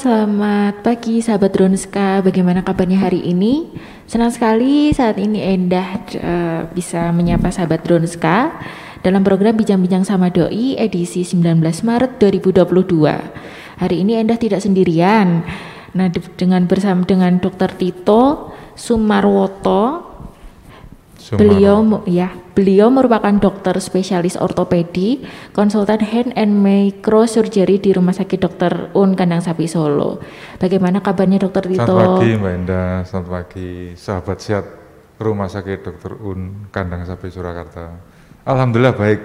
Selamat pagi sahabat Dronska. Bagaimana kabarnya hari ini? Senang sekali saat ini Endah uh, bisa menyapa sahabat Dronska dalam program Bincang-Bincang sama Doi edisi 19 Maret 2022. Hari ini Endah tidak sendirian. Nah, dengan bersama dengan Dr. Tito Sumarwoto Beliau ya, beliau merupakan dokter spesialis ortopedi, konsultan hand and microsurgery di Rumah Sakit Dr. Un Kandang Sapi Solo. Bagaimana kabarnya Dokter Tito? Selamat pagi Mbak Indah, selamat pagi sahabat sehat Rumah Sakit Dr. Un Kandang Sapi Surakarta. Alhamdulillah baik.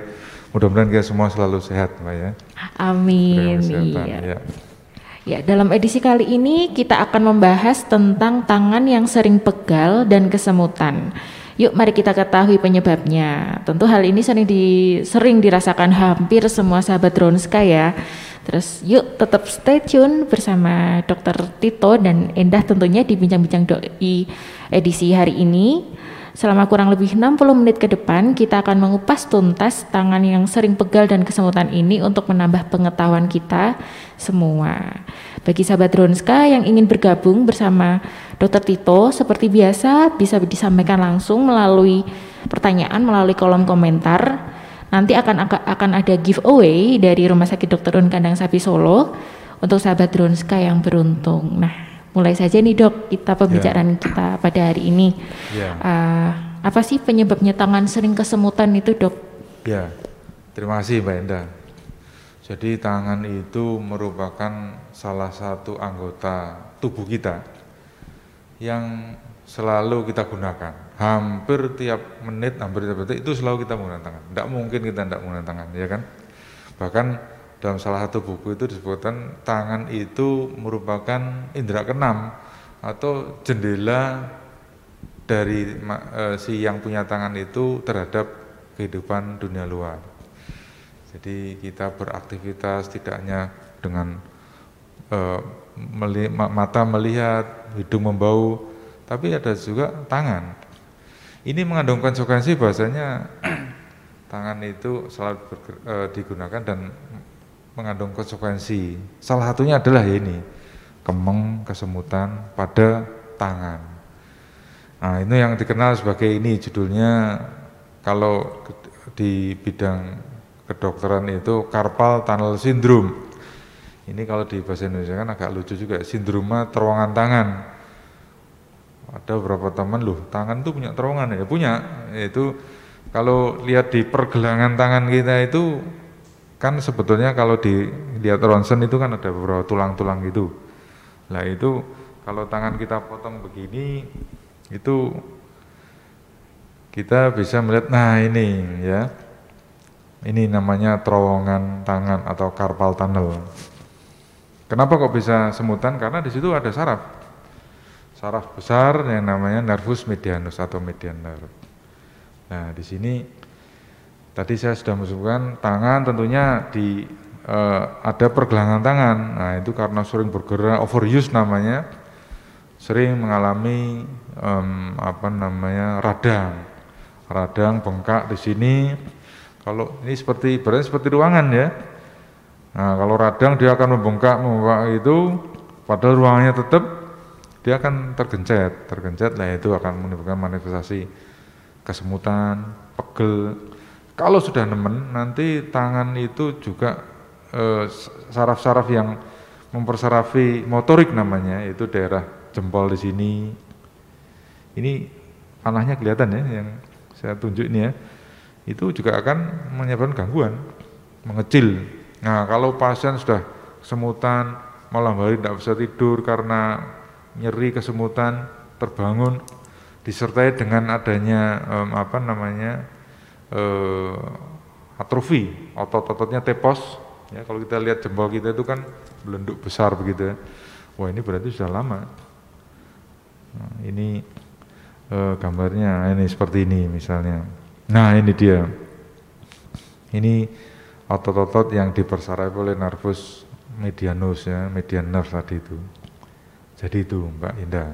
Mudah-mudahan kita semua selalu sehat, Mbak ya. Amin. Iya. Ya. Ya, dalam edisi kali ini kita akan membahas tentang tangan yang sering pegal dan kesemutan. Yuk mari kita ketahui penyebabnya. Tentu hal ini sering di sering dirasakan hampir semua sahabat Dronska ya. Terus yuk tetap stay tune bersama Dr. Tito dan Endah tentunya di bincang-bincang doi edisi hari ini. Selama kurang lebih 60 menit ke depan, kita akan mengupas tuntas tangan yang sering pegal dan kesemutan ini untuk menambah pengetahuan kita semua. Bagi sahabat Dronska yang ingin bergabung bersama Dr. Tito, seperti biasa bisa disampaikan langsung melalui pertanyaan melalui kolom komentar. Nanti akan akan ada giveaway dari Rumah Sakit Dr. Un Kandang Sapi Solo untuk sahabat Dronska yang beruntung. Nah, mulai saja nih dok kita pembicaraan yeah. kita pada hari ini yeah. Ya. uh, apa sih penyebabnya tangan sering kesemutan itu dok? Ya terima kasih Mbak Endah. Jadi tangan itu merupakan salah satu anggota tubuh kita yang selalu kita gunakan. Hampir tiap menit, hampir tiap detik itu selalu kita menggunakan tangan. Tidak mungkin kita tidak menggunakan tangan, ya kan? Bahkan dalam salah satu buku itu disebutkan tangan itu merupakan indera keenam atau jendela dari e, si yang punya tangan itu terhadap kehidupan dunia luar. Jadi kita beraktivitas tidak hanya dengan e, meli, mata melihat, hidung membau, tapi ada juga tangan. Ini mengandung konsekuensi bahasanya tangan itu selalu e, digunakan dan mengandung konsekuensi. Salah satunya adalah ini, kemeng, kesemutan pada tangan. Nah, ini yang dikenal sebagai ini judulnya kalau di bidang kedokteran itu carpal tunnel syndrome. Ini kalau di bahasa Indonesia kan agak lucu juga, sindroma terowongan tangan. Ada beberapa teman loh, tangan itu punya terowongan ya, punya. Itu kalau lihat di pergelangan tangan kita itu kan sebetulnya kalau dilihat ronsen itu kan ada beberapa tulang-tulang gitu nah itu kalau tangan kita potong begini itu kita bisa melihat nah ini ya ini namanya terowongan tangan atau carpal tunnel kenapa kok bisa semutan karena di situ ada saraf saraf besar yang namanya nervus medianus atau median nerve nah di sini Tadi saya sudah masukkan tangan tentunya di uh, ada pergelangan tangan. Nah itu karena sering bergerak overuse namanya, sering mengalami um, apa namanya radang, radang bengkak di sini. Kalau ini seperti berarti seperti ruangan ya. Nah kalau radang dia akan membengkak membengkak itu, padahal ruangannya tetap dia akan tergencet, tergencet lah itu akan menimbulkan manifestasi kesemutan, pegel, kalau sudah nemen, nanti tangan itu juga eh, saraf-saraf eh, yang mempersarafi motorik namanya, itu daerah jempol di sini. Ini panahnya kelihatan ya, yang saya tunjuk ini ya. Itu juga akan menyebabkan gangguan, mengecil. Nah, kalau pasien sudah kesemutan, malam hari tidak bisa tidur karena nyeri kesemutan, terbangun, disertai dengan adanya um, apa namanya eh, atrofi, otot-ototnya tepos. Ya, kalau kita lihat jempol kita itu kan belenduk besar begitu ya. Wah ini berarti sudah lama. Nah, ini eh, gambarnya ini seperti ini misalnya. Nah ini dia. Ini otot-otot yang dipersarafi oleh nervus medianus ya, median nerve tadi itu. Jadi itu Mbak Indah.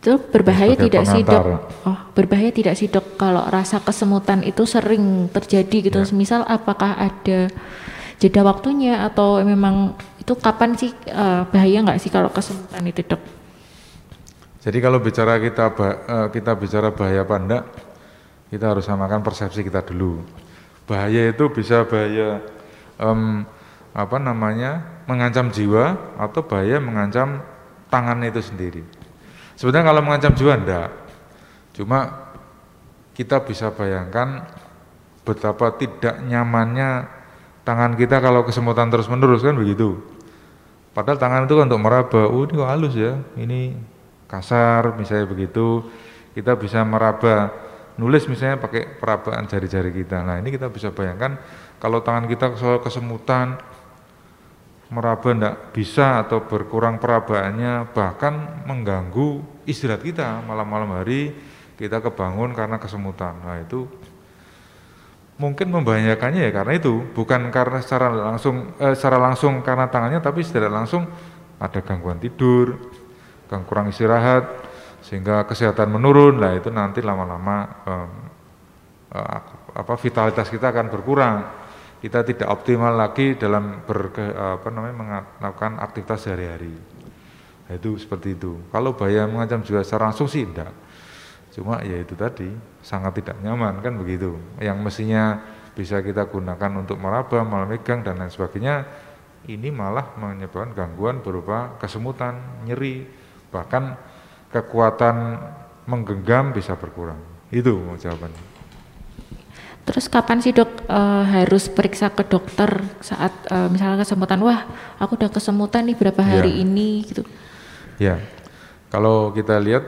Itu berbahaya tidak sih dok? Oh berbahaya tidak sih dok kalau rasa kesemutan itu sering terjadi gitu. Ya. Misal apakah ada jeda waktunya atau memang itu kapan sih uh, bahaya nggak sih kalau kesemutan itu dok? Jadi kalau bicara kita uh, kita bicara bahaya apa enggak, kita harus samakan persepsi kita dulu. Bahaya itu bisa bahaya um, apa namanya mengancam jiwa atau bahaya mengancam tangan itu sendiri. Sebenarnya kalau mengancam jiwa enggak, cuma kita bisa bayangkan betapa tidak nyamannya tangan kita kalau kesemutan terus menerus kan begitu. Padahal tangan itu kan untuk meraba, oh ini kok halus ya, ini kasar misalnya begitu. Kita bisa meraba, nulis misalnya pakai perabaan jari-jari kita. Nah ini kita bisa bayangkan kalau tangan kita kesemutan, meraba tidak bisa atau berkurang perabaannya, bahkan mengganggu istirahat kita malam-malam hari kita kebangun karena kesemutan. Nah itu mungkin membahayakannya ya karena itu bukan karena secara langsung eh, secara langsung karena tangannya tapi secara langsung ada gangguan tidur, kurang istirahat sehingga kesehatan menurun lah itu nanti lama-lama eh, apa vitalitas kita akan berkurang. Kita tidak optimal lagi dalam ber, apa namanya melakukan aktivitas sehari-hari. Nah, itu seperti itu. Kalau bahaya mengancam juga secara langsung sih tidak Cuma ya itu tadi sangat tidak nyaman kan begitu. Yang mestinya bisa kita gunakan untuk meraba, memegang dan lain sebagainya, ini malah menyebabkan gangguan berupa kesemutan, nyeri, bahkan kekuatan menggenggam bisa berkurang. Itu jawabannya. Terus kapan sih dok e, harus periksa ke dokter saat e, misalnya kesemutan? Wah, aku udah kesemutan nih berapa hari ya. ini gitu. Ya, kalau kita lihat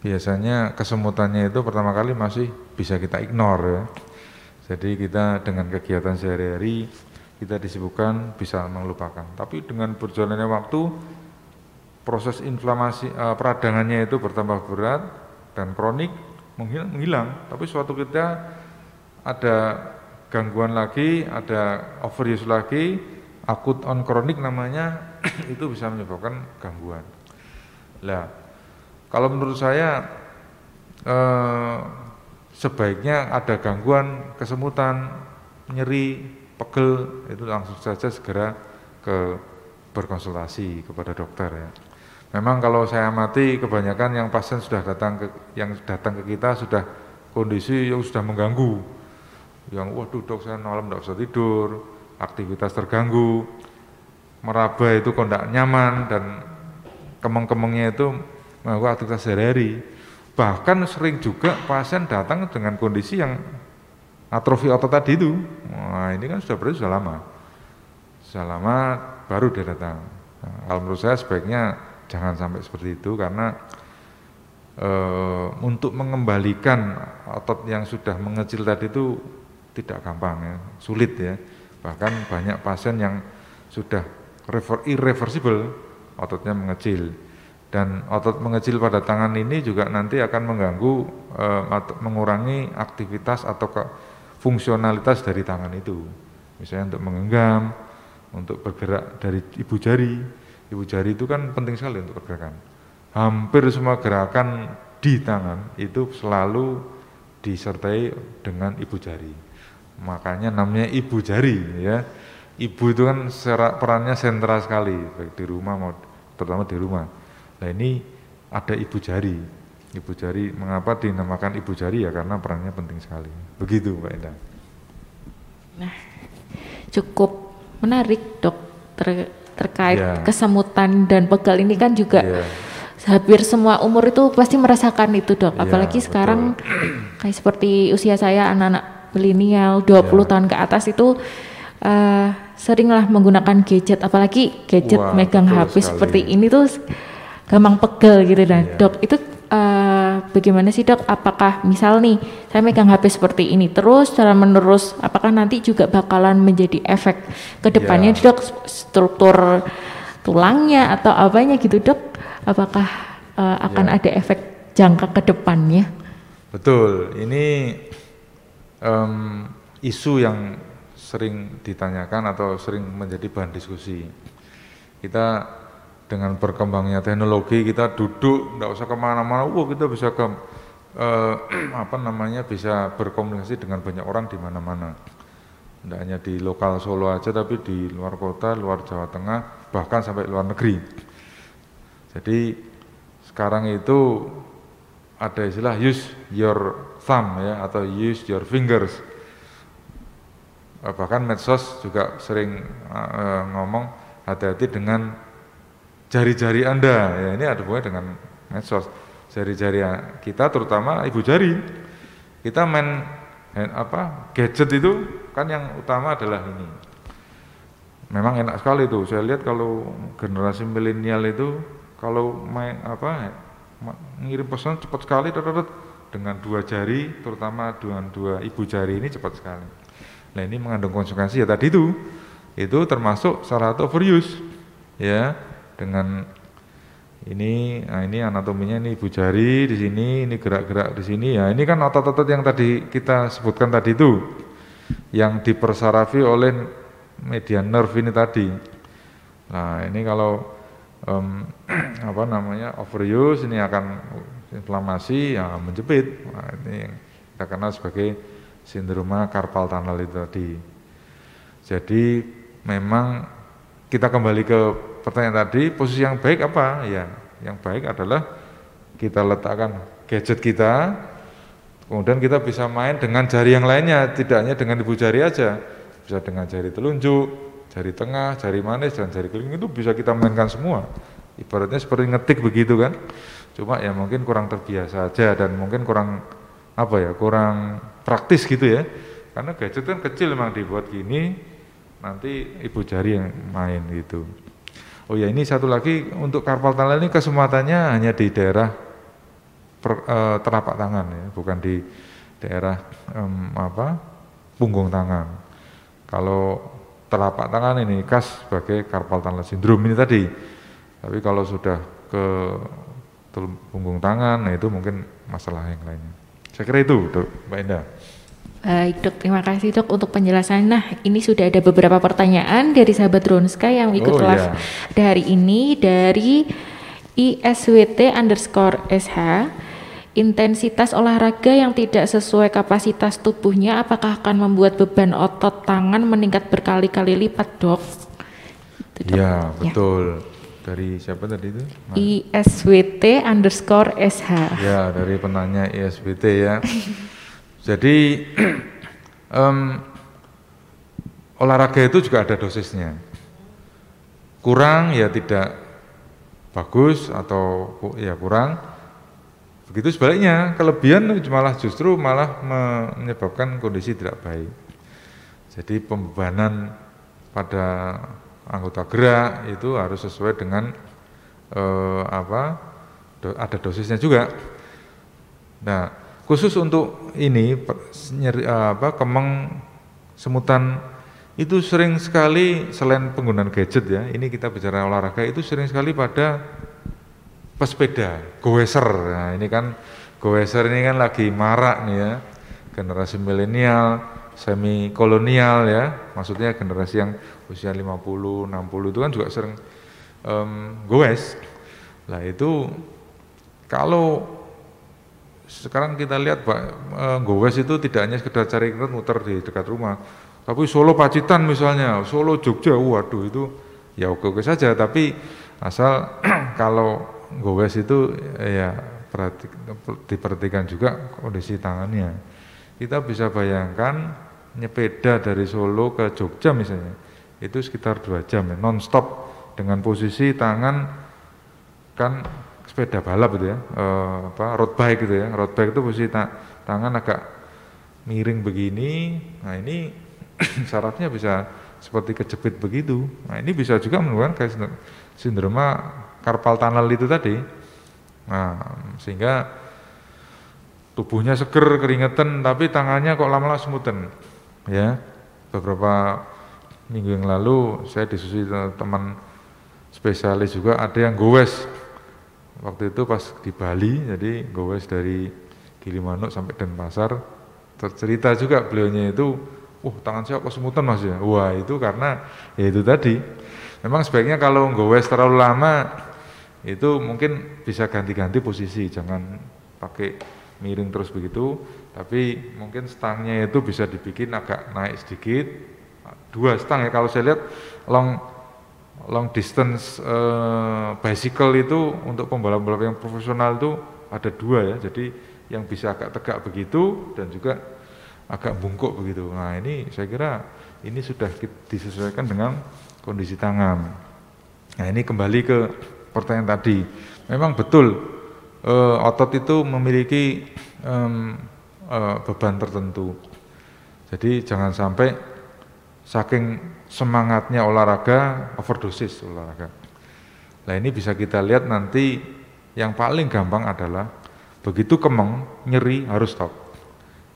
biasanya kesemutannya itu pertama kali masih bisa kita ignore ya. Jadi kita dengan kegiatan sehari-hari kita disibukkan bisa melupakan. Tapi dengan berjalannya waktu proses inflamasi uh, peradangannya itu bertambah berat dan kronik menghilang. Tapi suatu kita ada gangguan lagi, ada overuse lagi, akut on kronik namanya itu bisa menyebabkan gangguan. Lah, kalau menurut saya eh, sebaiknya ada gangguan kesemutan, nyeri, pegel itu langsung saja segera ke berkonsultasi kepada dokter ya. Memang kalau saya amati kebanyakan yang pasien sudah datang ke yang datang ke kita sudah kondisi yang sudah mengganggu. Yang waduh dok saya malam tidak bisa tidur, aktivitas terganggu, meraba itu kok tidak nyaman dan kemeng-kemengnya itu melakukan aktivitas sehari-hari. Bahkan sering juga pasien datang dengan kondisi yang atrofi otot tadi itu. Wah ini kan sudah berarti sudah lama. Sudah lama baru dia datang. Nah, kalau menurut saya sebaiknya jangan sampai seperti itu karena e, untuk mengembalikan otot yang sudah mengecil tadi itu tidak gampang ya, sulit ya. Bahkan banyak pasien yang sudah irreversible ototnya mengecil dan otot mengecil pada tangan ini juga nanti akan mengganggu e, mengurangi aktivitas atau ke fungsionalitas dari tangan itu misalnya untuk menggenggam untuk bergerak dari ibu jari ibu jari itu kan penting sekali untuk pergerakan hampir semua gerakan di tangan itu selalu disertai dengan ibu jari makanya namanya ibu jari ya ibu itu kan perannya sentral sekali baik di rumah mau terutama di rumah Nah ini ada ibu jari. Ibu jari, mengapa dinamakan ibu jari ya karena perannya penting sekali. Begitu Mbak Enda. Nah, cukup menarik dok ter, terkait ya. kesemutan dan pegal ini kan juga ya. hampir semua umur itu pasti merasakan itu dok. Iya, Apalagi ya, sekarang kayak seperti usia saya anak-anak milenial 20 ya. tahun ke atas itu uh, seringlah menggunakan gadget apalagi gadget Wah, megang HP sekali. seperti ini tuh gampang pegel gitu dan yeah. dok itu uh, bagaimana sih dok? Apakah misal nih saya megang HP seperti ini terus cara menerus apakah nanti juga bakalan menjadi efek ke depannya yeah. dok? Struktur tulangnya atau apanya gitu dok? Apakah uh, akan yeah. ada efek jangka ke depannya betul. Ini um, isu yang sering ditanyakan atau sering menjadi bahan diskusi. Kita dengan berkembangnya teknologi kita duduk tidak usah ke mana-mana, wah kita bisa ke eh, apa namanya bisa berkomunikasi dengan banyak orang di mana-mana. tidak hanya di lokal Solo aja tapi di luar kota, luar Jawa Tengah, bahkan sampai luar negeri. Jadi sekarang itu ada istilah use your thumb ya atau use your fingers. Eh, bahkan medsos juga sering uh, ngomong hati-hati dengan jari-jari Anda. Ya ini ada hubungannya dengan medsos. Jari-jari kita terutama ibu jari. Kita main apa gadget itu kan yang utama adalah ini memang enak sekali itu saya lihat kalau generasi milenial itu kalau main apa ngirim pesan cepat sekali dengan dua jari terutama dengan dua ibu jari ini cepat sekali nah ini mengandung konsekuensi ya tadi itu itu termasuk salah satu overuse ya dengan ini nah ini anatominya ini ibu jari di sini ini gerak-gerak di sini. Ya ini kan otot-otot yang tadi kita sebutkan tadi itu yang dipersarafi oleh media nerve ini tadi. Nah ini kalau um, apa namanya overuse ini akan inflamasi ya menjepit. Nah, ini yang kita kenal sebagai sindroma carpal tunnel itu tadi. Jadi memang kita kembali ke pertanyaan tadi, posisi yang baik apa? Ya, yang baik adalah kita letakkan gadget kita, kemudian kita bisa main dengan jari yang lainnya, tidak hanya dengan ibu jari aja, bisa dengan jari telunjuk, jari tengah, jari manis, dan jari keliling itu bisa kita mainkan semua. Ibaratnya seperti ngetik begitu kan, cuma ya mungkin kurang terbiasa aja dan mungkin kurang apa ya, kurang praktis gitu ya, karena gadget kan kecil memang dibuat gini, nanti ibu jari yang main gitu. Oh ya ini satu lagi untuk karpal tunnel ini kesempatannya hanya di daerah per, e, telapak tangan ya, bukan di daerah apa punggung tangan. Kalau telapak tangan ini khas sebagai karpal tunnel syndrome ini tadi. Tapi kalau sudah ke punggung tangan, nah itu mungkin masalah yang lainnya. Saya kira itu, Mbak Indah. Baik dok, terima kasih dok untuk penjelasan. Nah ini sudah ada beberapa pertanyaan dari sahabat Ronska yang ikut oh, live yeah. hari ini dari ISWT underscore SH. Intensitas olahraga yang tidak sesuai kapasitas tubuhnya apakah akan membuat beban otot tangan meningkat berkali-kali lipat dok? Itu, dok. Ya betul. Dari siapa tadi itu? ISWT underscore SH. Ya dari penanya ISWT ya. Jadi um, olahraga itu juga ada dosisnya. Kurang ya tidak bagus atau ya kurang. Begitu sebaliknya, kelebihan malah justru malah menyebabkan kondisi tidak baik. Jadi pembebanan pada anggota gerak itu harus sesuai dengan eh, apa ada dosisnya juga. Nah, Khusus untuk ini nyeri, apa kemeng semutan itu sering sekali selain penggunaan gadget ya, ini kita bicara olahraga itu sering sekali pada pesepeda, goeser. Nah, ini kan goeser ini kan lagi marak nih ya. Generasi milenial, semi kolonial ya, maksudnya generasi yang usia 50, 60 itu kan juga sering um, goes. Lah itu kalau sekarang kita lihat Pak eh, Gowes itu tidak hanya sekedar cari internet muter di dekat rumah, tapi Solo Pacitan misalnya, Solo Jogja, waduh itu ya oke-oke saja, tapi asal kalau Gowes itu ya perhati, diperhatikan juga kondisi tangannya. Kita bisa bayangkan nyepeda dari Solo ke Jogja misalnya, itu sekitar dua jam ya, non-stop dengan posisi tangan kan sepeda balap itu ya, uh, apa road bike gitu ya. Road bike itu posisi ta tangan agak miring begini. Nah, ini syaratnya bisa seperti kejepit begitu. Nah, ini bisa juga menimbulkan kayak sindroma carpal tunnel itu tadi. Nah, sehingga tubuhnya seger, keringetan, tapi tangannya kok lama-lama semutan. Ya, beberapa minggu yang lalu saya disusi teman spesialis juga ada yang gowes waktu itu pas di Bali jadi gowes dari Gilimanuk sampai Denpasar tercerita juga beliaunya itu uh tangan saya kok semutan mas? Ya. Wah itu karena ya itu tadi. Memang sebaiknya kalau gowes terlalu lama itu mungkin bisa ganti-ganti posisi jangan pakai miring terus begitu. Tapi mungkin stangnya itu bisa dibikin agak naik sedikit dua stang ya. Kalau saya lihat long long distance uh, bicycle itu untuk pembalap-pembalap yang profesional itu ada dua ya. Jadi yang bisa agak tegak begitu dan juga agak bungkuk begitu. Nah ini saya kira ini sudah disesuaikan dengan kondisi tangan. Nah ini kembali ke pertanyaan tadi. Memang betul uh, otot itu memiliki um, uh, beban tertentu. Jadi jangan sampai saking semangatnya olahraga overdosis olahraga. Nah ini bisa kita lihat nanti yang paling gampang adalah begitu kemeng nyeri harus stop.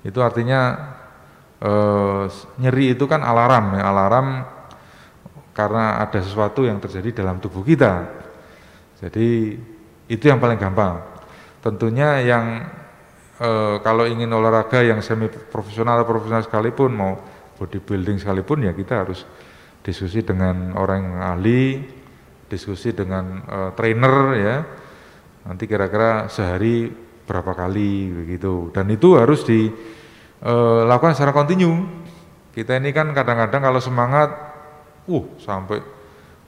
Itu artinya eh, nyeri itu kan alarm ya alarm karena ada sesuatu yang terjadi dalam tubuh kita. Jadi itu yang paling gampang. Tentunya yang eh, kalau ingin olahraga yang semi profesional atau profesional sekalipun mau bodybuilding sekalipun ya kita harus diskusi dengan orang yang ahli, diskusi dengan uh, trainer ya. Nanti kira-kira sehari berapa kali begitu. Dan itu harus dilakukan eh, secara kontinu. Kita ini kan kadang-kadang kalau semangat, uh sampai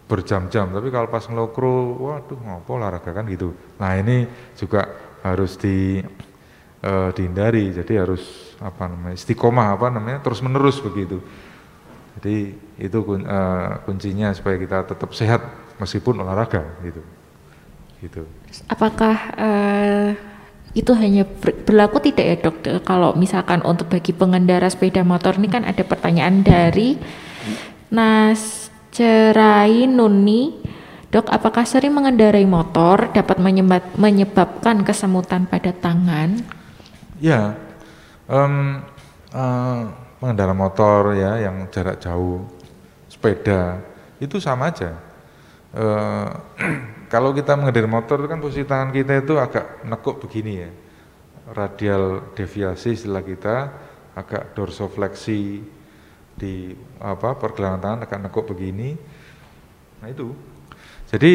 berjam-jam. Tapi kalau pas ngelokro, waduh ngopo olahraga kan gitu. Nah ini juga harus di uh, dihindari. Jadi harus apa namanya istiqomah apa namanya terus menerus begitu. Jadi itu uh, kuncinya supaya kita tetap sehat meskipun olahraga gitu. Gitu. Apakah uh, itu hanya berlaku tidak ya dok? Kalau misalkan untuk bagi pengendara sepeda motor ini kan ada pertanyaan dari Nas Cerai Nuni. Dok apakah sering mengendarai motor dapat menyebabkan kesemutan pada tangan ya um, uh, pengendara motor ya yang jarak jauh, sepeda itu sama aja. Uh, kalau kita mengendari motor kan posisi tangan kita itu agak nekuk begini ya, radial deviasi istilah kita, agak dorsofleksi di apa pergelangan tangan agak nekuk begini. Nah itu. Jadi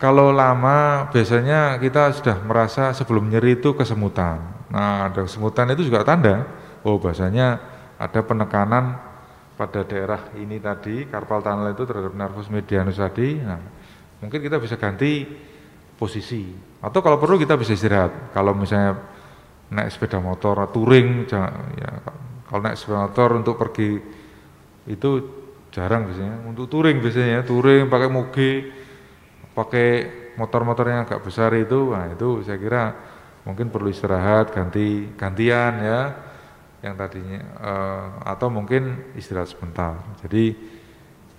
kalau lama biasanya kita sudah merasa sebelum nyeri itu kesemutan. Nah, ada kesemutan itu juga tanda oh bahasanya ada penekanan pada daerah ini tadi karpal tunnel itu terhadap nervus medianus tadi. Nah, mungkin kita bisa ganti posisi atau kalau perlu kita bisa istirahat. Kalau misalnya naik sepeda motor touring jangan ya kalau naik sepeda motor untuk pergi itu jarang biasanya untuk touring biasanya touring pakai moge pakai motor-motor yang agak besar itu, nah itu saya kira mungkin perlu istirahat, ganti gantian ya, yang tadinya uh, atau mungkin istirahat sebentar. Jadi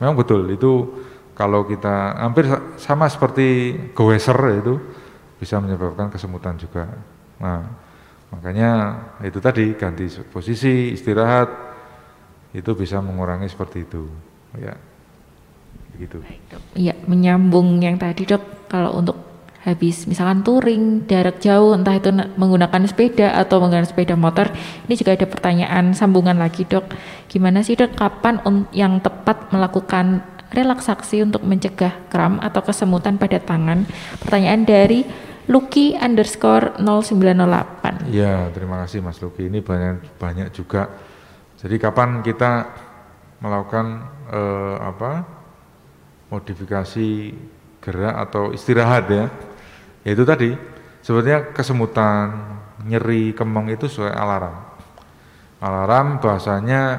memang betul itu kalau kita hampir sama seperti goeser itu bisa menyebabkan kesemutan juga. Nah makanya itu tadi ganti posisi istirahat itu bisa mengurangi seperti itu ya gitu. Iya, menyambung yang tadi dok, kalau untuk habis misalkan touring jarak jauh entah itu menggunakan sepeda atau menggunakan sepeda motor ini juga ada pertanyaan sambungan lagi dok. Gimana sih dok kapan yang tepat melakukan relaksasi untuk mencegah kram atau kesemutan pada tangan? Pertanyaan dari Lucky underscore 0908 ya terima kasih Mas Lucky. Ini banyak banyak juga. Jadi kapan kita melakukan eh, apa modifikasi gerak atau istirahat ya. Yaitu tadi sebetulnya kesemutan, nyeri, kemeng itu sesuai alarm. Alarm bahasanya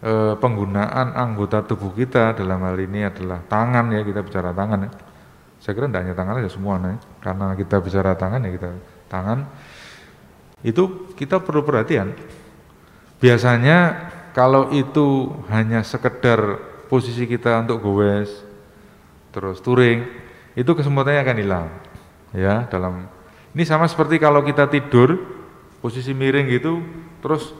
eh, penggunaan anggota tubuh kita dalam hal ini adalah tangan ya kita bicara tangan ya. Saya kira tidak hanya tangan aja semua nih, karena kita bicara tangan ya kita tangan itu kita perlu perhatian. Biasanya kalau itu hanya sekedar posisi kita untuk goes terus touring itu kesemutannya akan hilang ya dalam ini sama seperti kalau kita tidur posisi miring gitu terus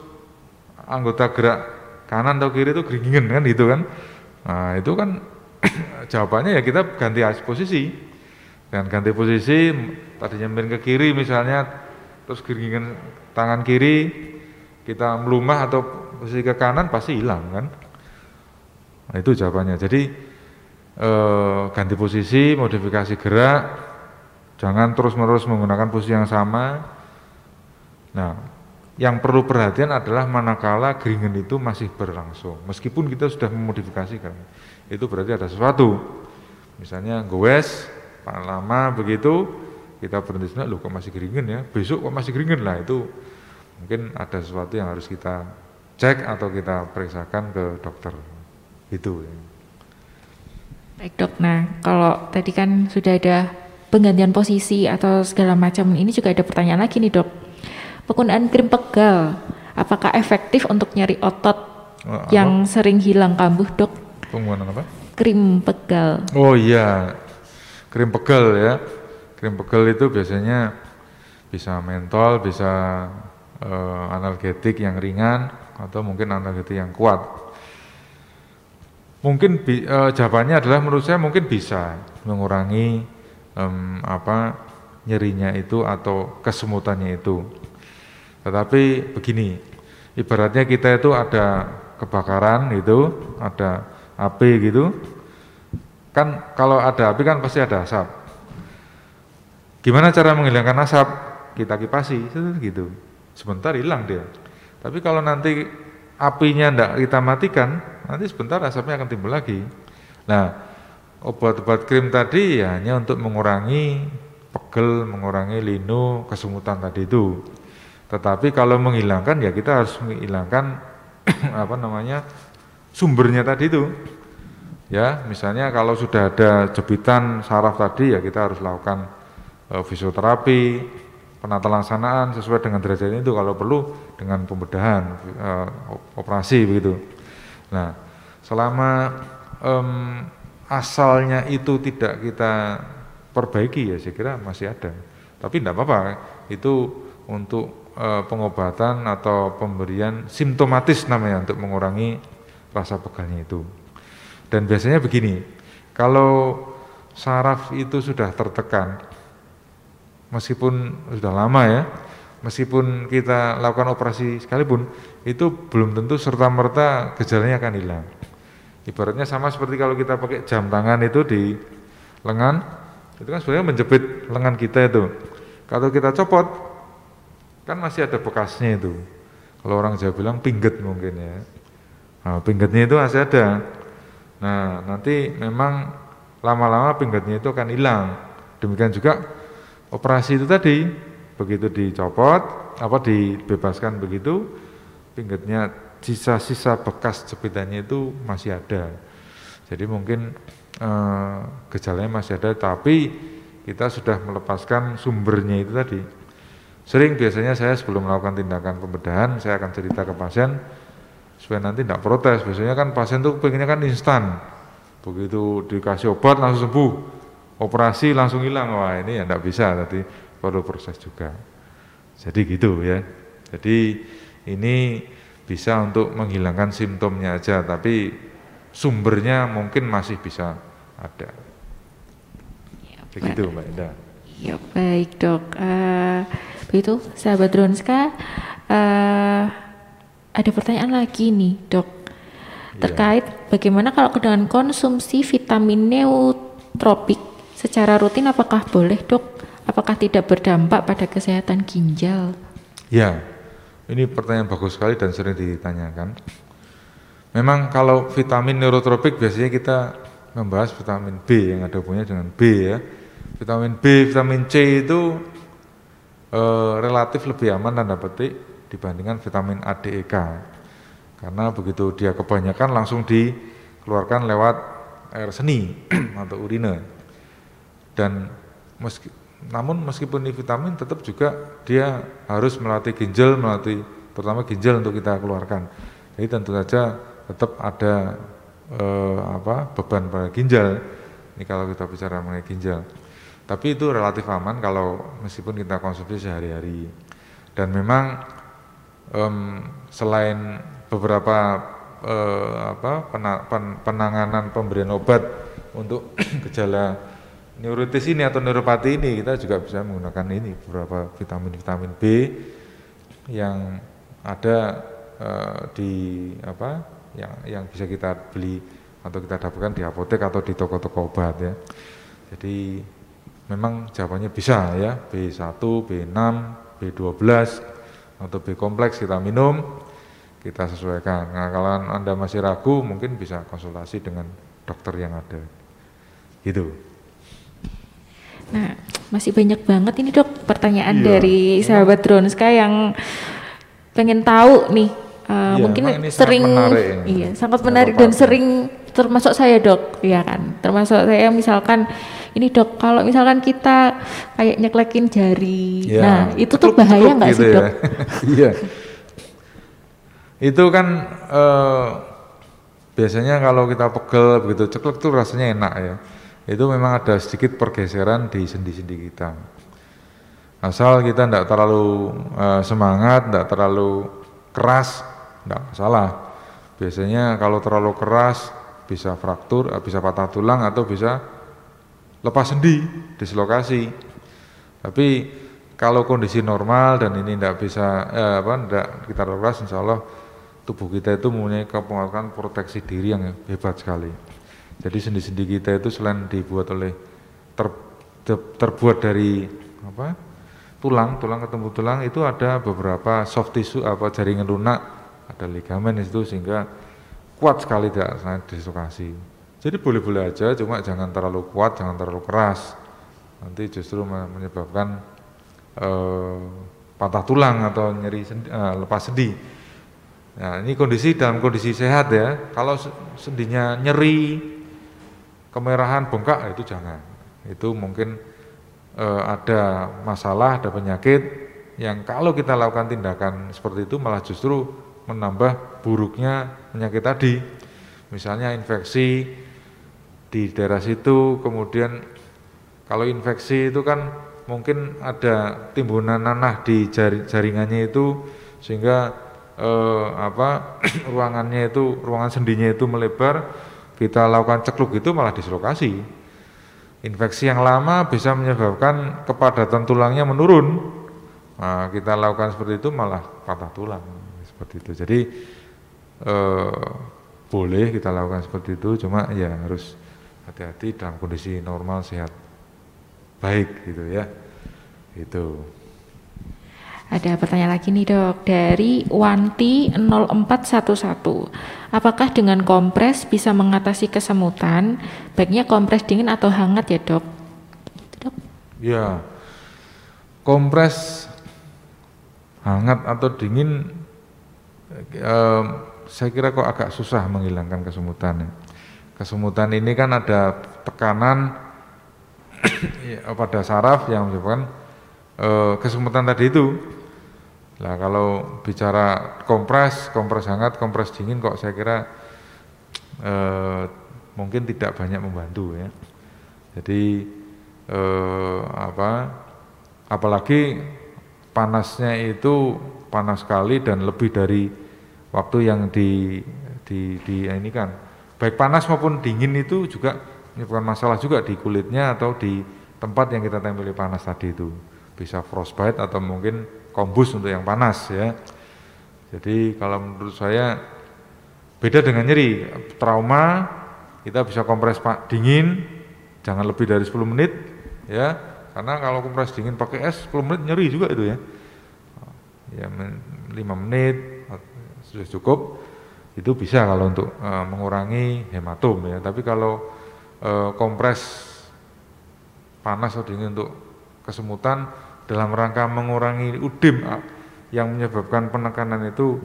anggota gerak kanan atau kiri itu geringan kan gitu kan. Nah itu kan jawabannya ya kita ganti posisi. Dan ganti posisi tadinya miring ke kiri misalnya terus geringan tangan kiri kita melumah atau posisi ke kanan pasti hilang kan. Nah, itu jawabannya. Jadi eh, ganti posisi, modifikasi gerak, jangan terus-menerus menggunakan posisi yang sama. Nah, yang perlu perhatian adalah manakala geringen itu masih berlangsung. Meskipun kita sudah memodifikasikan, itu berarti ada sesuatu. Misalnya gowes, lama begitu, kita berhenti sebentar, loh kok masih geringen ya, besok kok masih geringen lah, itu mungkin ada sesuatu yang harus kita cek atau kita periksakan ke dokter. Itu. Baik dok, nah kalau tadi kan sudah ada penggantian posisi atau segala macam, ini juga ada pertanyaan lagi nih dok. Penggunaan krim pegal apakah efektif untuk nyeri otot oh, yang sering hilang kambuh dok? Penggunaan apa? Krim pegal. Oh iya. Krim pegal ya. Krim pegal itu biasanya bisa mentol bisa uh, analgetik yang ringan atau mungkin analgetik yang kuat. Mungkin uh, jawabannya adalah menurut saya mungkin bisa mengurangi um, apa nyerinya itu atau kesemutannya itu tetapi begini, ibaratnya kita itu ada kebakaran gitu, ada api gitu. Kan kalau ada api kan pasti ada asap. Gimana cara menghilangkan asap? Kita kipasi gitu. Sebentar hilang dia. Tapi kalau nanti apinya tidak kita matikan, nanti sebentar asapnya akan timbul lagi. Nah, obat-obat krim tadi ya hanya untuk mengurangi pegel, mengurangi linu, kesemutan tadi itu. Tetapi kalau menghilangkan ya kita harus menghilangkan apa namanya sumbernya tadi itu. Ya, misalnya kalau sudah ada jepitan saraf tadi ya kita harus lakukan uh, fisioterapi, penata laksanaan sesuai dengan derajat itu kalau perlu dengan pembedahan uh, operasi begitu. Nah, selama um, asalnya itu tidak kita perbaiki ya saya kira masih ada. Tapi tidak apa-apa, itu untuk uh, pengobatan atau pemberian simptomatis namanya untuk mengurangi rasa pegalnya itu. Dan biasanya begini, kalau saraf itu sudah tertekan, meskipun sudah lama ya, meskipun kita lakukan operasi sekalipun, itu belum tentu serta-merta gejalanya akan hilang. Ibaratnya sama seperti kalau kita pakai jam tangan itu di lengan, itu kan sebenarnya menjepit lengan kita itu. Kalau kita copot, kan masih ada bekasnya itu. Kalau orang Jawa bilang pingget mungkin ya. Nah, pinggetnya itu masih ada. Nah nanti memang lama-lama pinggetnya itu akan hilang. Demikian juga operasi itu tadi. Begitu dicopot apa dibebaskan begitu pinggetnya sisa-sisa bekas jepitannya itu masih ada jadi mungkin eh, gejalanya masih ada tapi kita sudah melepaskan sumbernya itu tadi Sering biasanya saya sebelum melakukan tindakan pembedahan, saya akan cerita ke pasien supaya nanti tidak protes. Biasanya kan pasien tuh pengennya kan instan. Begitu dikasih obat langsung sembuh, operasi langsung hilang. Wah ini ya tidak bisa, tadi perlu proses juga. Jadi gitu ya. Jadi ini bisa untuk menghilangkan simptomnya aja, tapi sumbernya mungkin masih bisa ada. Ya, Begitu Mbak Indah. Ya baik dok. Uh, Begitu, sahabat Dronska, uh, ada pertanyaan lagi nih, dok, iya. terkait bagaimana kalau dengan konsumsi vitamin neutropik secara rutin, apakah boleh, dok? Apakah tidak berdampak pada kesehatan ginjal? Ya, ini pertanyaan bagus sekali dan sering ditanyakan. Memang kalau vitamin neurotropik biasanya kita membahas vitamin B yang ada hubungannya dengan B ya. Vitamin B, vitamin C itu e, relatif lebih aman tanda petik dibandingkan vitamin A, D, E, K. Karena begitu dia kebanyakan langsung dikeluarkan lewat air seni atau urine. Dan meski, namun meskipun ini vitamin tetap juga dia harus melatih ginjal, melatih terutama ginjal untuk kita keluarkan. Jadi tentu saja tetap ada e, apa beban pada ginjal. Ini kalau kita bicara mengenai ginjal. Tapi itu relatif aman kalau meskipun kita konsumsi sehari-hari. Dan memang um, selain beberapa uh, apa pena, pen, penanganan pemberian obat untuk gejala neuritis ini atau neuropati ini kita juga bisa menggunakan ini beberapa vitamin-vitamin B yang ada uh, di apa yang yang bisa kita beli atau kita dapatkan di apotek atau di toko-toko obat ya. Jadi Memang jawabannya bisa ya, B1, B6, B12, atau B kompleks kita minum, kita sesuaikan. Nah, kalau Anda masih ragu, mungkin bisa konsultasi dengan dokter yang ada. Gitu. Nah, masih banyak banget ini dok pertanyaan iya. dari sahabat Dronska yang pengen tahu nih. Uh, iya, mungkin sering, menarik iya, sangat menarik dan sering termasuk saya dok, ya kan. Termasuk saya misalkan ini dok, kalau misalkan kita kayak nyeklekin jari, ya, nah itu tuh bahaya nggak gitu sih dok? Ya. iya. itu kan uh, biasanya kalau kita pegel begitu ceklek tuh rasanya enak ya itu memang ada sedikit pergeseran di sendi-sendi kita. Asal kita tidak terlalu uh, semangat, tidak terlalu keras, tidak masalah. Biasanya kalau terlalu keras bisa fraktur, eh, bisa patah tulang atau bisa lepas sendi, dislokasi. Tapi kalau kondisi normal dan ini tidak bisa eh, apa tidak kita lepas, insya Allah tubuh kita itu mempunyai kemampuan proteksi diri yang hebat sekali. Jadi sendi-sendi kita itu selain dibuat oleh ter, ter, terbuat dari apa tulang, tulang ketemu tulang itu ada beberapa soft tissue apa jaringan lunak, ada ligamen itu sehingga kuat sekali tidak dislokasi. Jadi boleh-boleh aja, cuma jangan terlalu kuat, jangan terlalu keras. Nanti justru menyebabkan eh, patah tulang atau nyeri sendi, eh, lepas sendi. Nah ini kondisi dalam kondisi sehat ya. Kalau sendinya nyeri, kemerahan bengkak itu jangan. Itu mungkin e, ada masalah ada penyakit yang kalau kita lakukan tindakan seperti itu malah justru menambah buruknya penyakit tadi. Misalnya infeksi di daerah situ kemudian kalau infeksi itu kan mungkin ada timbunan nanah di jaringannya itu sehingga eh, apa ruangannya itu ruangan sendinya itu melebar kita lakukan cekluk itu malah dislokasi. Infeksi yang lama bisa menyebabkan kepadatan tulangnya menurun. Nah, kita lakukan seperti itu malah patah tulang seperti itu. Jadi eh, boleh kita lakukan seperti itu, cuma ya harus hati-hati dalam kondisi normal sehat baik gitu ya. Itu. Ada pertanyaan lagi nih dok dari Wanti 0411. Apakah dengan kompres bisa mengatasi kesemutan? Baiknya kompres dingin atau hangat ya dok? Dok? Ya, kompres hangat atau dingin, eh, saya kira kok agak susah menghilangkan kesemutan. Ya. Kesemutan ini kan ada tekanan ya, pada saraf yang menyebabkan eh, kesemutan tadi itu Nah kalau bicara kompres, kompres hangat, kompres dingin kok saya kira eh, mungkin tidak banyak membantu ya. Jadi eh, apa? Apalagi panasnya itu panas sekali dan lebih dari waktu yang di di, di ini kan baik panas maupun dingin itu juga menyebabkan masalah juga di kulitnya atau di tempat yang kita tempeli panas tadi itu bisa frostbite atau mungkin kombus untuk yang panas ya. Jadi kalau menurut saya beda dengan nyeri. Trauma kita bisa kompres pak dingin jangan lebih dari 10 menit ya. Karena kalau kompres dingin pakai es 10 menit nyeri juga itu ya. Ya 5 menit sudah cukup itu bisa kalau untuk e, mengurangi hematom ya. Tapi kalau e, kompres panas atau dingin untuk kesemutan dalam rangka mengurangi udim ah, yang menyebabkan penekanan itu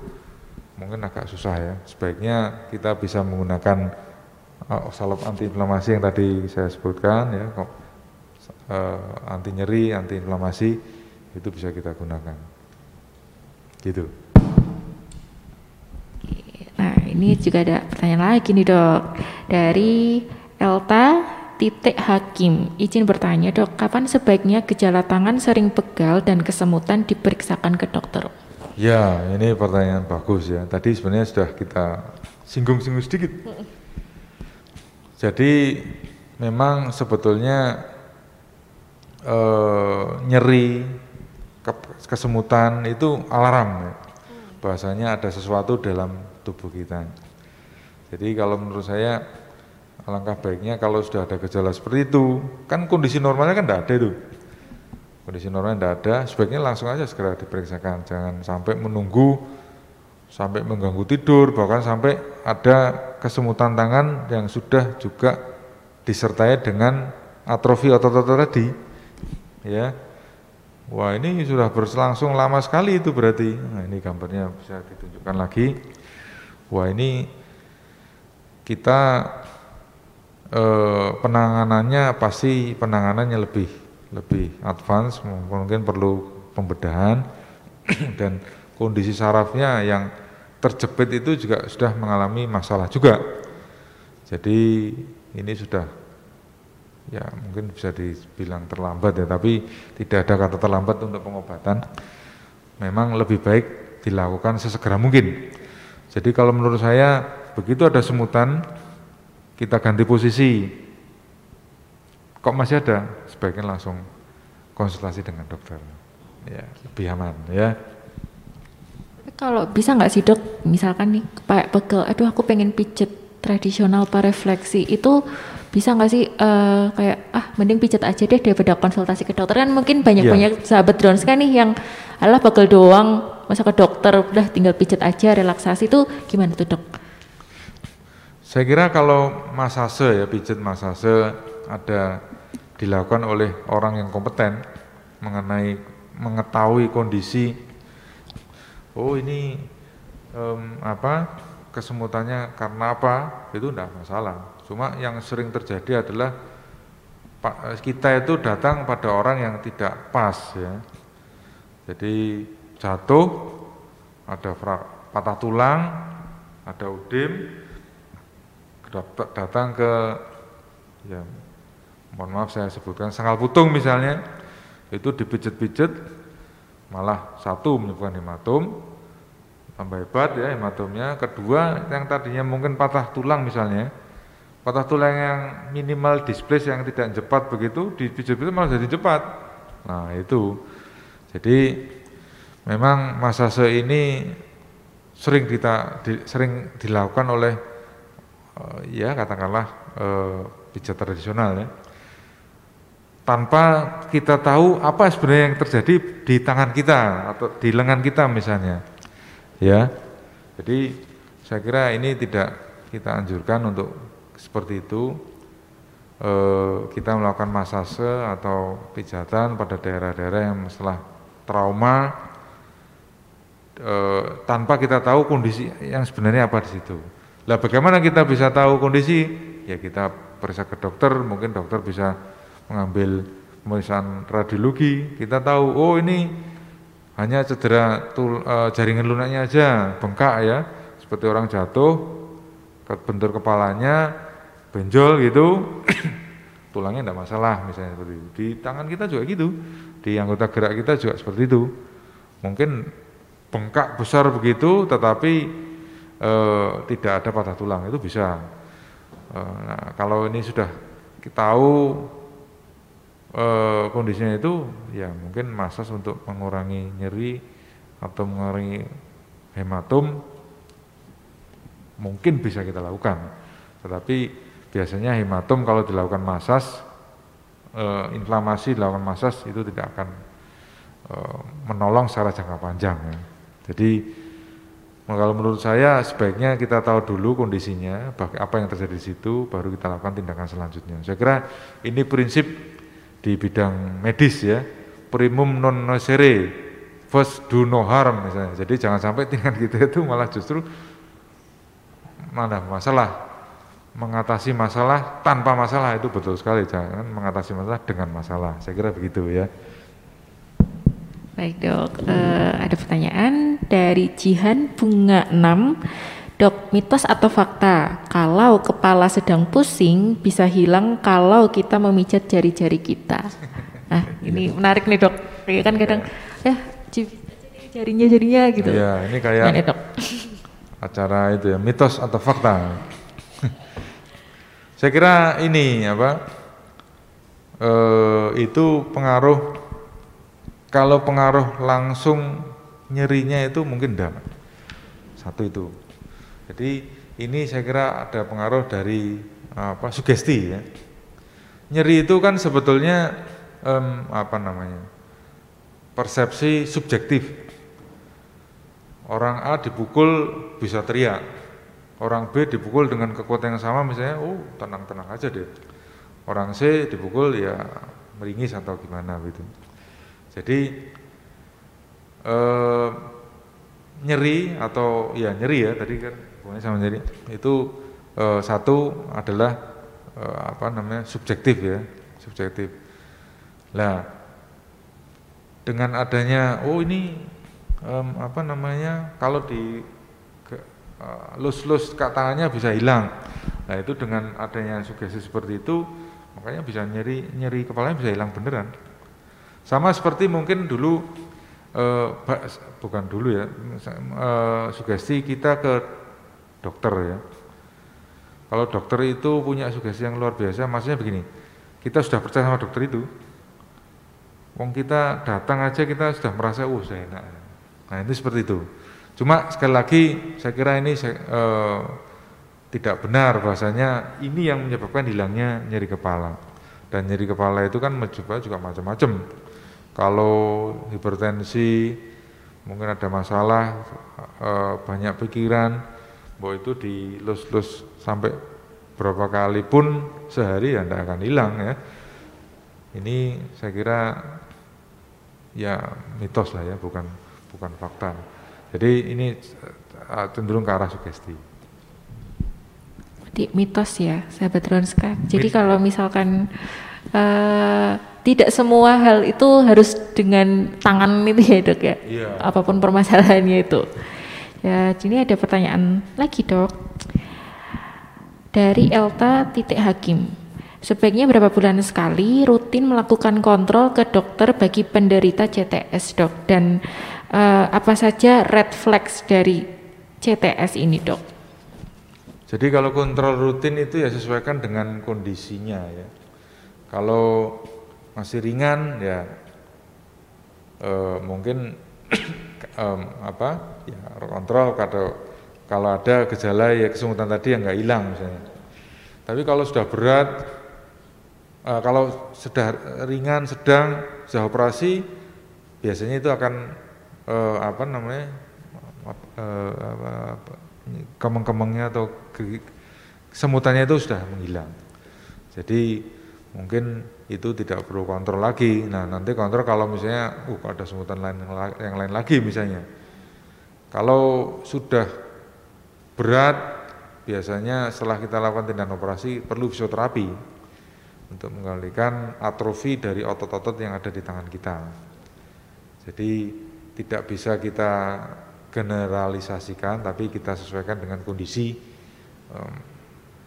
mungkin agak susah ya. Sebaiknya kita bisa menggunakan uh, salep antiinflamasi yang tadi saya sebutkan ya, uh, anti nyeri, anti inflamasi itu bisa kita gunakan. Gitu. Nah, ini juga ada pertanyaan lagi nih dok dari Elta titik hakim. Izin bertanya dok, kapan sebaiknya gejala tangan sering pegal dan kesemutan diperiksakan ke dokter? Ya, ini pertanyaan bagus ya. Tadi sebenarnya sudah kita singgung-singgung sedikit. Jadi memang sebetulnya eh, nyeri, kesemutan itu alarm ya. Bahasanya ada sesuatu dalam tubuh kita. Jadi kalau menurut saya Alangkah baiknya kalau sudah ada gejala seperti itu, kan kondisi normalnya kan tidak ada itu. kondisi normal tidak ada, sebaiknya langsung aja segera diperiksakan, jangan sampai menunggu sampai mengganggu tidur, bahkan sampai ada kesemutan tangan yang sudah juga disertai dengan atrofi otot-otot tadi. Ya. Wah, ini sudah berlangsung lama sekali itu berarti. Nah, ini gambarnya bisa ditunjukkan lagi. Wah, ini kita eh, penanganannya pasti penanganannya lebih lebih advance, mungkin perlu pembedahan dan kondisi sarafnya yang terjepit itu juga sudah mengalami masalah juga. Jadi ini sudah ya mungkin bisa dibilang terlambat ya, tapi tidak ada kata terlambat untuk pengobatan. Memang lebih baik dilakukan sesegera mungkin. Jadi kalau menurut saya begitu ada semutan kita ganti posisi. Kok masih ada? Sebaiknya langsung konsultasi dengan dokter. Ya, lebih aman ya. Kalau bisa nggak sih dok, misalkan nih kayak pegel, aduh aku pengen pijet tradisional refleksi itu bisa nggak sih uh, kayak ah mending pijet aja deh daripada konsultasi ke dokter kan mungkin banyak banyak yeah. sahabat drone kan nih yang alah pegel doang masa ke dokter udah tinggal pijet aja relaksasi itu gimana tuh dok? Saya kira kalau masase ya pijat masase ada dilakukan oleh orang yang kompeten mengenai mengetahui kondisi oh ini um, apa kesemutannya karena apa itu tidak masalah. Cuma yang sering terjadi adalah kita itu datang pada orang yang tidak pas ya. Jadi jatuh ada patah tulang ada udim datang ke ya mohon maaf saya sebutkan sangal putung misalnya. Itu dipijet-pijet malah satu menyebabkan hematom tambah hebat ya hematomnya kedua yang tadinya mungkin patah tulang misalnya patah tulang yang minimal displace yang tidak cepat begitu dipijat-pijat malah jadi cepat. Nah itu. Jadi memang masase ini sering kita di, sering dilakukan oleh uh, ya katakanlah uh, pijat tradisional ya. Tanpa kita tahu apa sebenarnya yang terjadi di tangan kita atau di lengan kita misalnya ya. Jadi saya kira ini tidak kita anjurkan untuk seperti itu. E, kita melakukan masase atau pijatan pada daerah-daerah yang setelah trauma e, tanpa kita tahu kondisi yang sebenarnya apa di situ lah bagaimana kita bisa tahu kondisi? Ya kita periksa ke dokter, mungkin dokter bisa mengambil pemeriksaan radiologi, kita tahu oh ini hanya cedera tul, e, jaringan lunaknya aja, bengkak ya, seperti orang jatuh, bentur kepalanya, benjol gitu, tulangnya tidak masalah misalnya seperti itu. Di tangan kita juga gitu, di anggota gerak kita juga seperti itu. Mungkin bengkak besar begitu, tetapi eh, tidak ada patah tulang itu bisa. Eh, nah, kalau ini sudah kita tahu eh, kondisinya itu, ya mungkin masas untuk mengurangi nyeri atau mengurangi hematom mungkin bisa kita lakukan. Tetapi biasanya hematom kalau dilakukan masas, eh, inflamasi dilakukan masas itu tidak akan menolong secara jangka panjang. Ya. Jadi Nah, kalau menurut saya sebaiknya kita tahu dulu kondisinya, apa yang terjadi di situ, baru kita lakukan tindakan selanjutnya. Saya kira ini prinsip di bidang medis ya, primum non nocere, first do no harm misalnya. Jadi jangan sampai tindakan kita itu malah justru mana masalah, mengatasi masalah tanpa masalah itu betul sekali. Jangan mengatasi masalah dengan masalah. Saya kira begitu ya. Baik dok, uh, ada pertanyaan dari Jihan Bunga 6. Dok, mitos atau fakta kalau kepala sedang pusing bisa hilang kalau kita memijat jari-jari kita? Nah, ini menarik nih dok. Kayak kan kadang ya jarinya jarinya gitu. Iya, ini kayak nah, dok. acara itu ya, mitos atau fakta. Saya kira ini apa? Uh, itu pengaruh kalau pengaruh langsung nyerinya itu mungkin tidak. Satu itu. Jadi ini saya kira ada pengaruh dari apa sugesti ya. Nyeri itu kan sebetulnya um, apa namanya? persepsi subjektif. Orang A dipukul bisa teriak, orang B dipukul dengan kekuatan yang sama misalnya, oh tenang-tenang aja deh. Orang C dipukul ya meringis atau gimana gitu. Jadi eh, nyeri atau ya nyeri ya tadi kan hubungannya sama nyeri itu eh, satu adalah eh, apa namanya subjektif ya subjektif. Lah dengan adanya oh ini apa namanya kalau di uh, lus-lus tangannya bisa hilang. Nah itu dengan adanya sugesti seperti itu makanya bisa nyeri nyeri kepalanya bisa hilang beneran. Sama seperti mungkin dulu uh, bukan dulu ya uh, sugesti kita ke dokter ya. Kalau dokter itu punya sugesti yang luar biasa, maksudnya begini, kita sudah percaya sama dokter itu, Wong kita datang aja kita sudah merasa uh saya enak. Nah itu seperti itu. Cuma sekali lagi saya kira ini saya, eh, tidak benar bahasanya ini yang menyebabkan hilangnya nyeri kepala. Dan nyeri kepala itu kan mencoba juga macam-macam. Kalau hipertensi mungkin ada masalah eh, banyak pikiran, bahwa itu dilus-lus sampai berapa kali pun sehari ya tidak akan hilang ya. Ini saya kira ya mitos lah ya, bukan bukan fakta. Jadi ini uh, cenderung ke arah sugesti. Di mitos ya, sahabat Ronska. Jadi Mit kalau misalkan uh, tidak semua hal itu harus dengan tangan itu ya dok ya, iya. apa pun permasalahannya itu. Ya, ini ada pertanyaan lagi dok dari Elta titik Hakim. Sebaiknya berapa bulan sekali rutin melakukan kontrol ke dokter bagi penderita CTS dok dan uh, apa saja red flags dari CTS ini dok? Jadi kalau kontrol rutin itu ya sesuaikan dengan kondisinya ya. Kalau masih ringan ya uh, mungkin um, apa ya kontrol kalau kalau ada gejala ya kesemutan tadi yang nggak hilang misalnya. Tapi kalau sudah berat uh, kalau sudah ringan, sedang, sudah operasi, biasanya itu akan uh, apa namanya uh, kemeng-kemengnya atau semutannya itu sudah menghilang. Jadi mungkin itu tidak perlu kontrol lagi. Nah nanti kontrol kalau misalnya, uh ada semutan lain yang lain lagi misalnya. Kalau sudah berat, biasanya setelah kita lakukan tindakan operasi perlu fisioterapi untuk mengalihkan atrofi dari otot-otot yang ada di tangan kita. Jadi tidak bisa kita generalisasikan, tapi kita sesuaikan dengan kondisi um,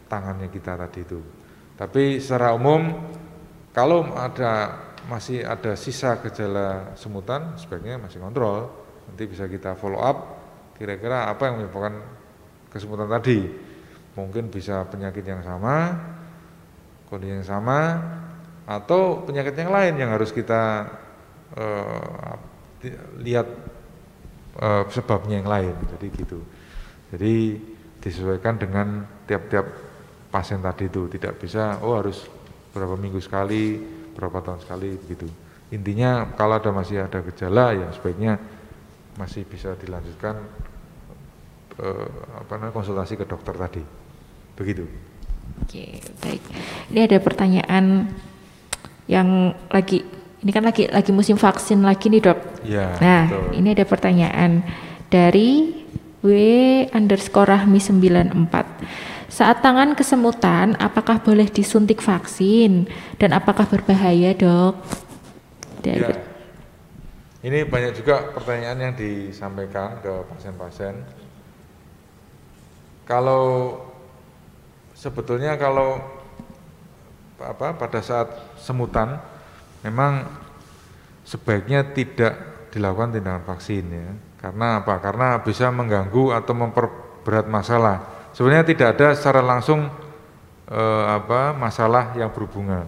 tangannya kita tadi itu. Tapi secara umum, kalau ada masih ada sisa gejala semutan, sebaiknya masih kontrol. Nanti bisa kita follow up, kira-kira apa yang menyebabkan kesemutan tadi. Mungkin bisa penyakit yang sama, kondisi yang sama atau penyakit yang lain yang harus kita uh, lihat uh, sebabnya yang lain jadi gitu jadi disesuaikan dengan tiap-tiap pasien tadi itu tidak bisa oh harus berapa minggu sekali berapa tahun sekali begitu intinya kalau ada masih ada gejala ya sebaiknya masih bisa dilanjutkan uh, apa namanya konsultasi ke dokter tadi begitu Oke, baik. Ini ada pertanyaan yang lagi ini kan lagi lagi musim vaksin lagi nih dok. Ya, nah, betul. ini ada pertanyaan dari W underscore Rahmi 94. Saat tangan kesemutan, apakah boleh disuntik vaksin dan apakah berbahaya dok? Dari ya. Ini banyak juga pertanyaan yang disampaikan ke pasien-pasien. Kalau sebetulnya kalau apa pada saat semutan memang sebaiknya tidak dilakukan tindakan vaksin ya. Karena apa? Karena bisa mengganggu atau memperberat masalah. Sebenarnya tidak ada secara langsung eh, apa masalah yang berhubungan.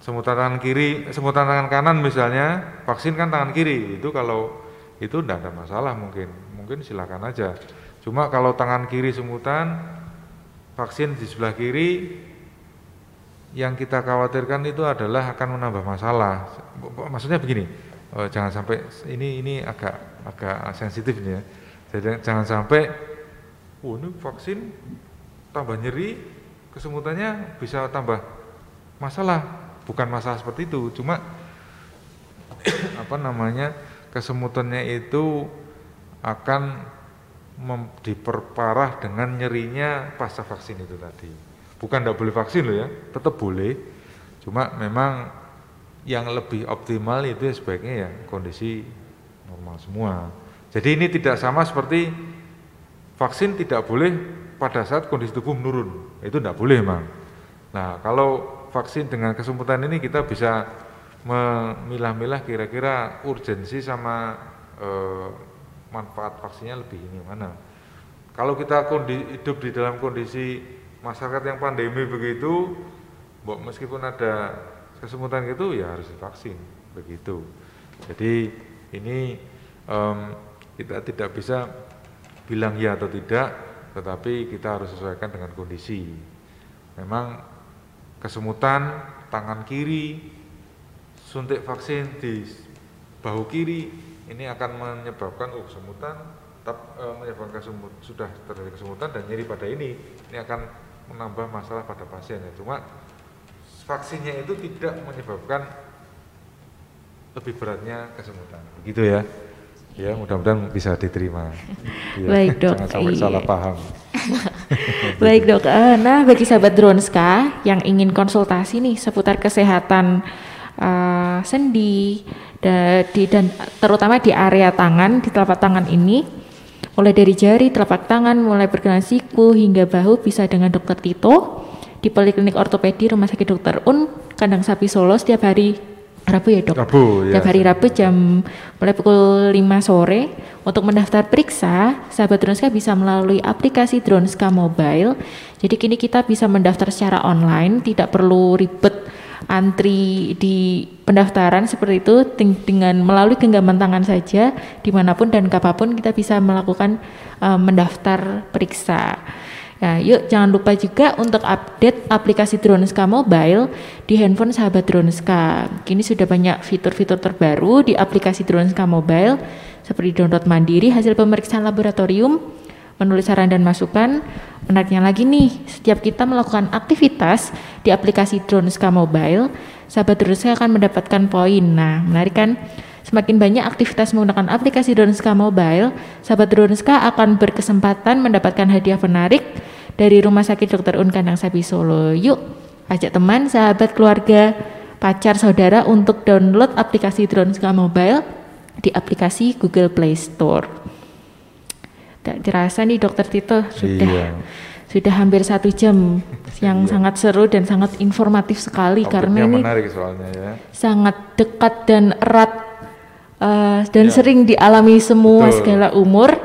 Semutan tangan kiri, semutan tangan kanan misalnya, vaksin kan tangan kiri. Itu kalau itu tidak ada masalah mungkin. Mungkin silakan aja. Cuma kalau tangan kiri semutan vaksin di sebelah kiri yang kita khawatirkan itu adalah akan menambah masalah. Maksudnya begini, uh, jangan sampai ini ini agak agak sensitif ya. Jangan sampai, oh ini vaksin tambah nyeri, kesemutannya bisa tambah masalah. Bukan masalah seperti itu, cuma apa namanya kesemutannya itu akan diperparah dengan nyerinya pasca vaksin itu tadi. Bukan tidak boleh vaksin loh ya, tetap boleh. Cuma memang yang lebih optimal itu ya sebaiknya ya kondisi normal semua. Jadi ini tidak sama seperti vaksin tidak boleh pada saat kondisi tubuh menurun. Itu tidak boleh memang. Nah kalau vaksin dengan kesemutan ini kita bisa memilah-milah kira-kira urgensi sama eh, manfaat vaksinnya lebih ini mana. Kalau kita hidup di dalam kondisi masyarakat yang pandemi begitu, meskipun ada kesemutan gitu ya harus divaksin begitu. Jadi ini um, kita tidak bisa bilang ya atau tidak, tetapi kita harus sesuaikan dengan kondisi. Memang kesemutan tangan kiri, suntik vaksin di bahu kiri ini akan menyebabkan oh kesemutan, tetap e, menyebabkan kesemut, sudah terjadi kesemutan dan nyeri pada ini, ini akan menambah masalah pada pasien. Cuma vaksinnya itu tidak menyebabkan lebih beratnya kesemutan. Begitu ya. Ya, mudah-mudahan bisa diterima. Ya, Baik, Dok. Jangan sampai iya. salah paham. Baik, Dok. Uh, nah, bagi sahabat Dronska yang ingin konsultasi nih seputar kesehatan uh, sendi da, di, dan terutama di area tangan, di telapak tangan ini, mulai dari jari, telapak tangan, mulai pergelangan siku hingga bahu bisa dengan Dokter Tito di Poliklinik Ortopedi Rumah Sakit Dr. Un, Kandang Sapi Solo setiap hari Rabu ya dok? Rabu ya. Setiap hari Rabu jam mulai pukul 5 sore. Untuk mendaftar periksa, sahabat Dronska bisa melalui aplikasi Dronska Mobile. Jadi kini kita bisa mendaftar secara online, tidak perlu ribet antri di pendaftaran seperti itu dengan melalui genggaman tangan saja di mana pun dan kapan pun kita bisa melakukan uh, mendaftar periksa. Nah, yuk jangan lupa juga untuk update aplikasi Droneska Mobile di handphone sahabat Droneska. Kini sudah banyak fitur-fitur terbaru di aplikasi Droneska Mobile seperti download mandiri hasil pemeriksaan laboratorium, menulis saran dan masukan. Menariknya lagi nih, setiap kita melakukan aktivitas di aplikasi Droneska Mobile, sahabat Droneska akan mendapatkan poin. Nah, menarik kan? Semakin banyak aktivitas menggunakan aplikasi Dronska Mobile, sahabat Dronska akan berkesempatan mendapatkan hadiah menarik dari Rumah Sakit Dr. Un Kandang Sapi Solo. Yuk, ajak teman, sahabat, keluarga, pacar, saudara untuk download aplikasi Dronska Mobile di aplikasi Google Play Store. Tak dirasa nih Dokter Tito sudah iya. sudah hampir satu jam yang iya. sangat seru dan sangat informatif sekali Topiknya karena ini soalnya ya. sangat dekat dan erat uh, dan ya. sering dialami semua Betul. segala umur.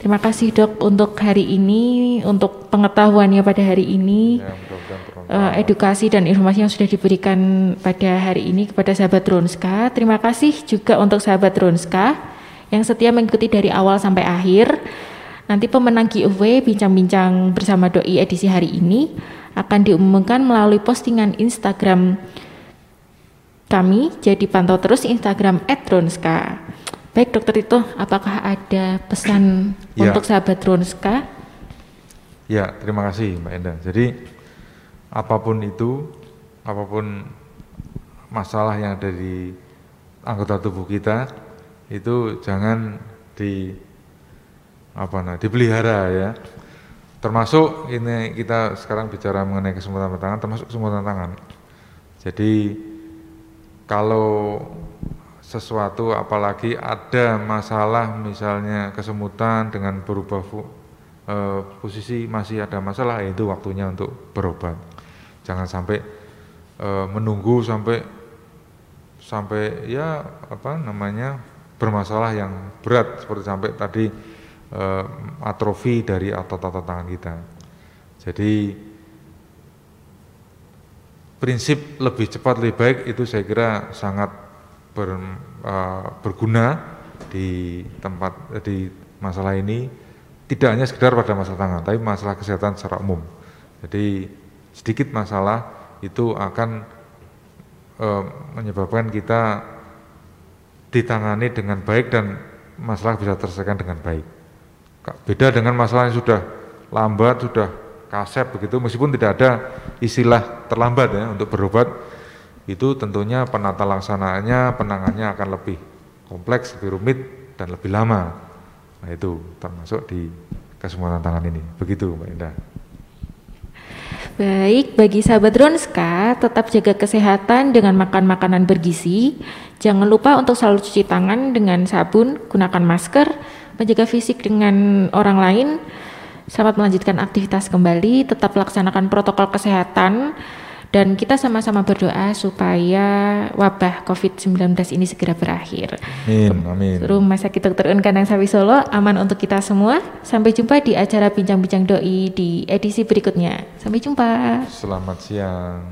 Terima kasih dok untuk hari ini, untuk pengetahuannya pada hari ini, ya, uh, edukasi dan informasi yang sudah diberikan pada hari ini kepada sahabat Ronska. Terima kasih juga untuk sahabat Ronska yang setia mengikuti dari awal sampai akhir. Nanti pemenang giveaway bincang-bincang bersama doi edisi hari ini akan diumumkan melalui postingan Instagram kami, jadi pantau terus Instagram @dronska. Baik dokter itu, apakah ada pesan ya. untuk sahabat Dronska? Ya, terima kasih Mbak Enda. Jadi apa pun itu, apa pun masalah yang ada di anggota tubuh kita, itu jangan di apa nah, dipelihara ya. Termasuk ini kita sekarang bicara mengenai kesemutan tangan, termasuk kesemutan tangan. Jadi kalau sesuatu apalagi ada masalah misalnya kesemutan dengan berubah e, posisi masih ada masalah ya itu waktunya untuk berobat. Jangan sampai e, menunggu sampai sampai ya apa namanya bermasalah yang berat seperti sampai tadi e, atrofi dari otot-otot tangan kita. Jadi prinsip lebih cepat lebih baik itu saya kira sangat ber, uh, berguna di tempat di masalah ini tidak hanya sekedar pada masalah tangan tapi masalah kesehatan secara umum jadi sedikit masalah itu akan uh, menyebabkan kita ditangani dengan baik dan masalah bisa terselesaikan dengan baik. Beda dengan masalah yang sudah lambat, sudah kasep begitu, meskipun tidak ada istilah terlambat ya untuk berobat, itu tentunya penata laksanaannya, penangannya akan lebih kompleks, lebih rumit, dan lebih lama. Nah itu termasuk di kesempatan tangan ini. Begitu Mbak Indah. Baik, bagi sahabat Ronska, tetap jaga kesehatan dengan makan makanan bergizi. Jangan lupa untuk selalu cuci tangan dengan sabun, gunakan masker, menjaga fisik dengan orang lain. Selamat melanjutkan aktivitas kembali, tetap laksanakan protokol kesehatan dan kita sama-sama berdoa supaya wabah COVID-19 ini segera berakhir. Amin, amin. Rumah Sakit Dr. Un Kandang Sawi Solo aman untuk kita semua. Sampai jumpa di acara Bincang-Bincang Doi di edisi berikutnya. Sampai jumpa. Selamat siang.